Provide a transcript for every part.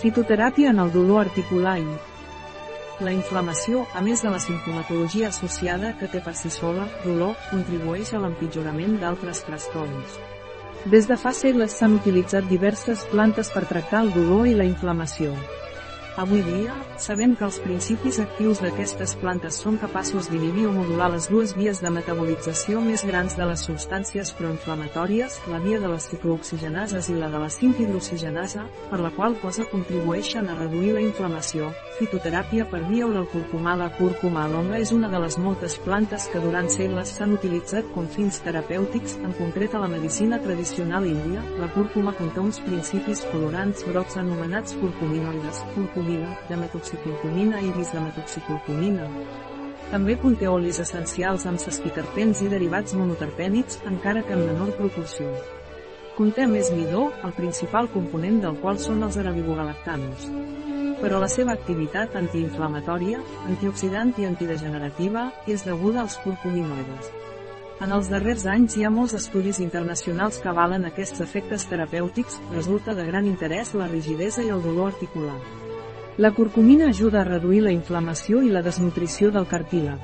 Fitoteràpia en el dolor articular i la inflamació, a més de la simptomatologia associada que té per si sola, dolor, contribueix a l'empitjorament d'altres trastorns. Des de fa segles s'han utilitzat diverses plantes per tractar el dolor i la inflamació. Avui dia, sabem que els principis actius d'aquestes plantes són capaços d'inhibir o modular les dues vies de metabolització més grans de les substàncies proinflamatòries, la via de les ciclooxigenases i la de la 5-hidroxigenasa, per la qual cosa contribueixen a reduir la inflamació. Fitoteràpia per via oral curcumà La cúrcuma longa és una de les moltes plantes que durant segles s'han utilitzat com fins terapèutics, en concret a la medicina tradicional índia. La cúrcuma conté uns principis colorants grocs anomenats curcuminoides, curcumina curcumina, de metoxicurcumina i bisdemetoxicurcumina. També conté olis essencials amb sesquiterpens i derivats monoterpènics, encara que en menor proporció. Conté més midó, el principal component del qual són els arabibogalactanos. Però la seva activitat antiinflamatòria, antioxidant i antidegenerativa, és deguda als curcuminoides. En els darrers anys hi ha molts estudis internacionals que avalen aquests efectes terapèutics, resulta de gran interès la rigidesa i el dolor articular. La curcumina ajuda a reduir la inflamació i la desnutrició del cartílag.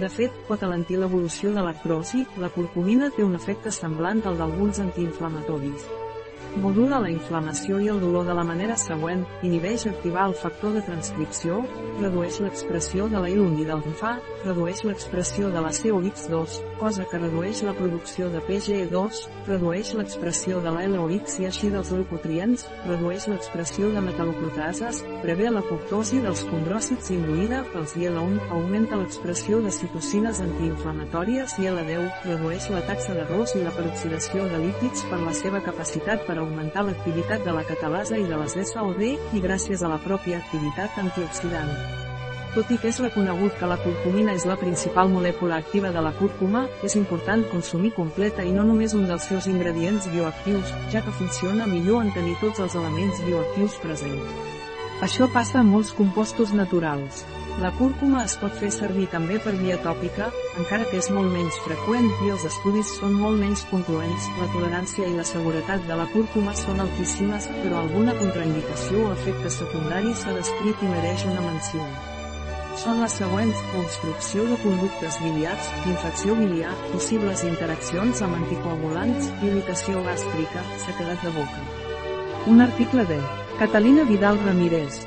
De fet, pot alentir l'evolució de l'artrosi, la curcumina té un efecte semblant al d'alguns antiinflamatoris. Modula la inflamació i el dolor de la manera següent, inhibeix activar el factor de transcripció, redueix l'expressió de la ilundi del fa, redueix l'expressió de la COX2, cosa que redueix la producció de PGE2, redueix l'expressió de la LOX i així dels leucotrients, redueix l'expressió de metal·loproteases, prevé l'apoptosi dels condròcits induïda pels IL-1, augmenta l'expressió de citocines antiinflamatòries i L10, redueix la taxa d'arròs i la peroxidació de lípids per la seva capacitat per augmentar l'activitat de la catalasa i de les SOD, i gràcies a la pròpia activitat antioxidant. Tot i que és reconegut que la curcumina és la principal molècula activa de la cúrcuma, és important consumir completa i no només un dels seus ingredients bioactius, ja que funciona millor en tenir tots els elements bioactius presents. Això passa amb molts compostos naturals. La cúrcuma es pot fer servir també per via tòpica, encara que és molt menys freqüent i els estudis són molt menys concloents. La tolerància i la seguretat de la cúrcuma són altíssimes, però alguna contraindicació o efecte secundari s'ha descrit i mereix una menció. Són les següents, obstrucció de conductes biliars, infecció biliar, possibles interaccions amb anticoagulants, irritació gàstrica, sequedat de boca. Un article de Catalina Vidal Ramírez,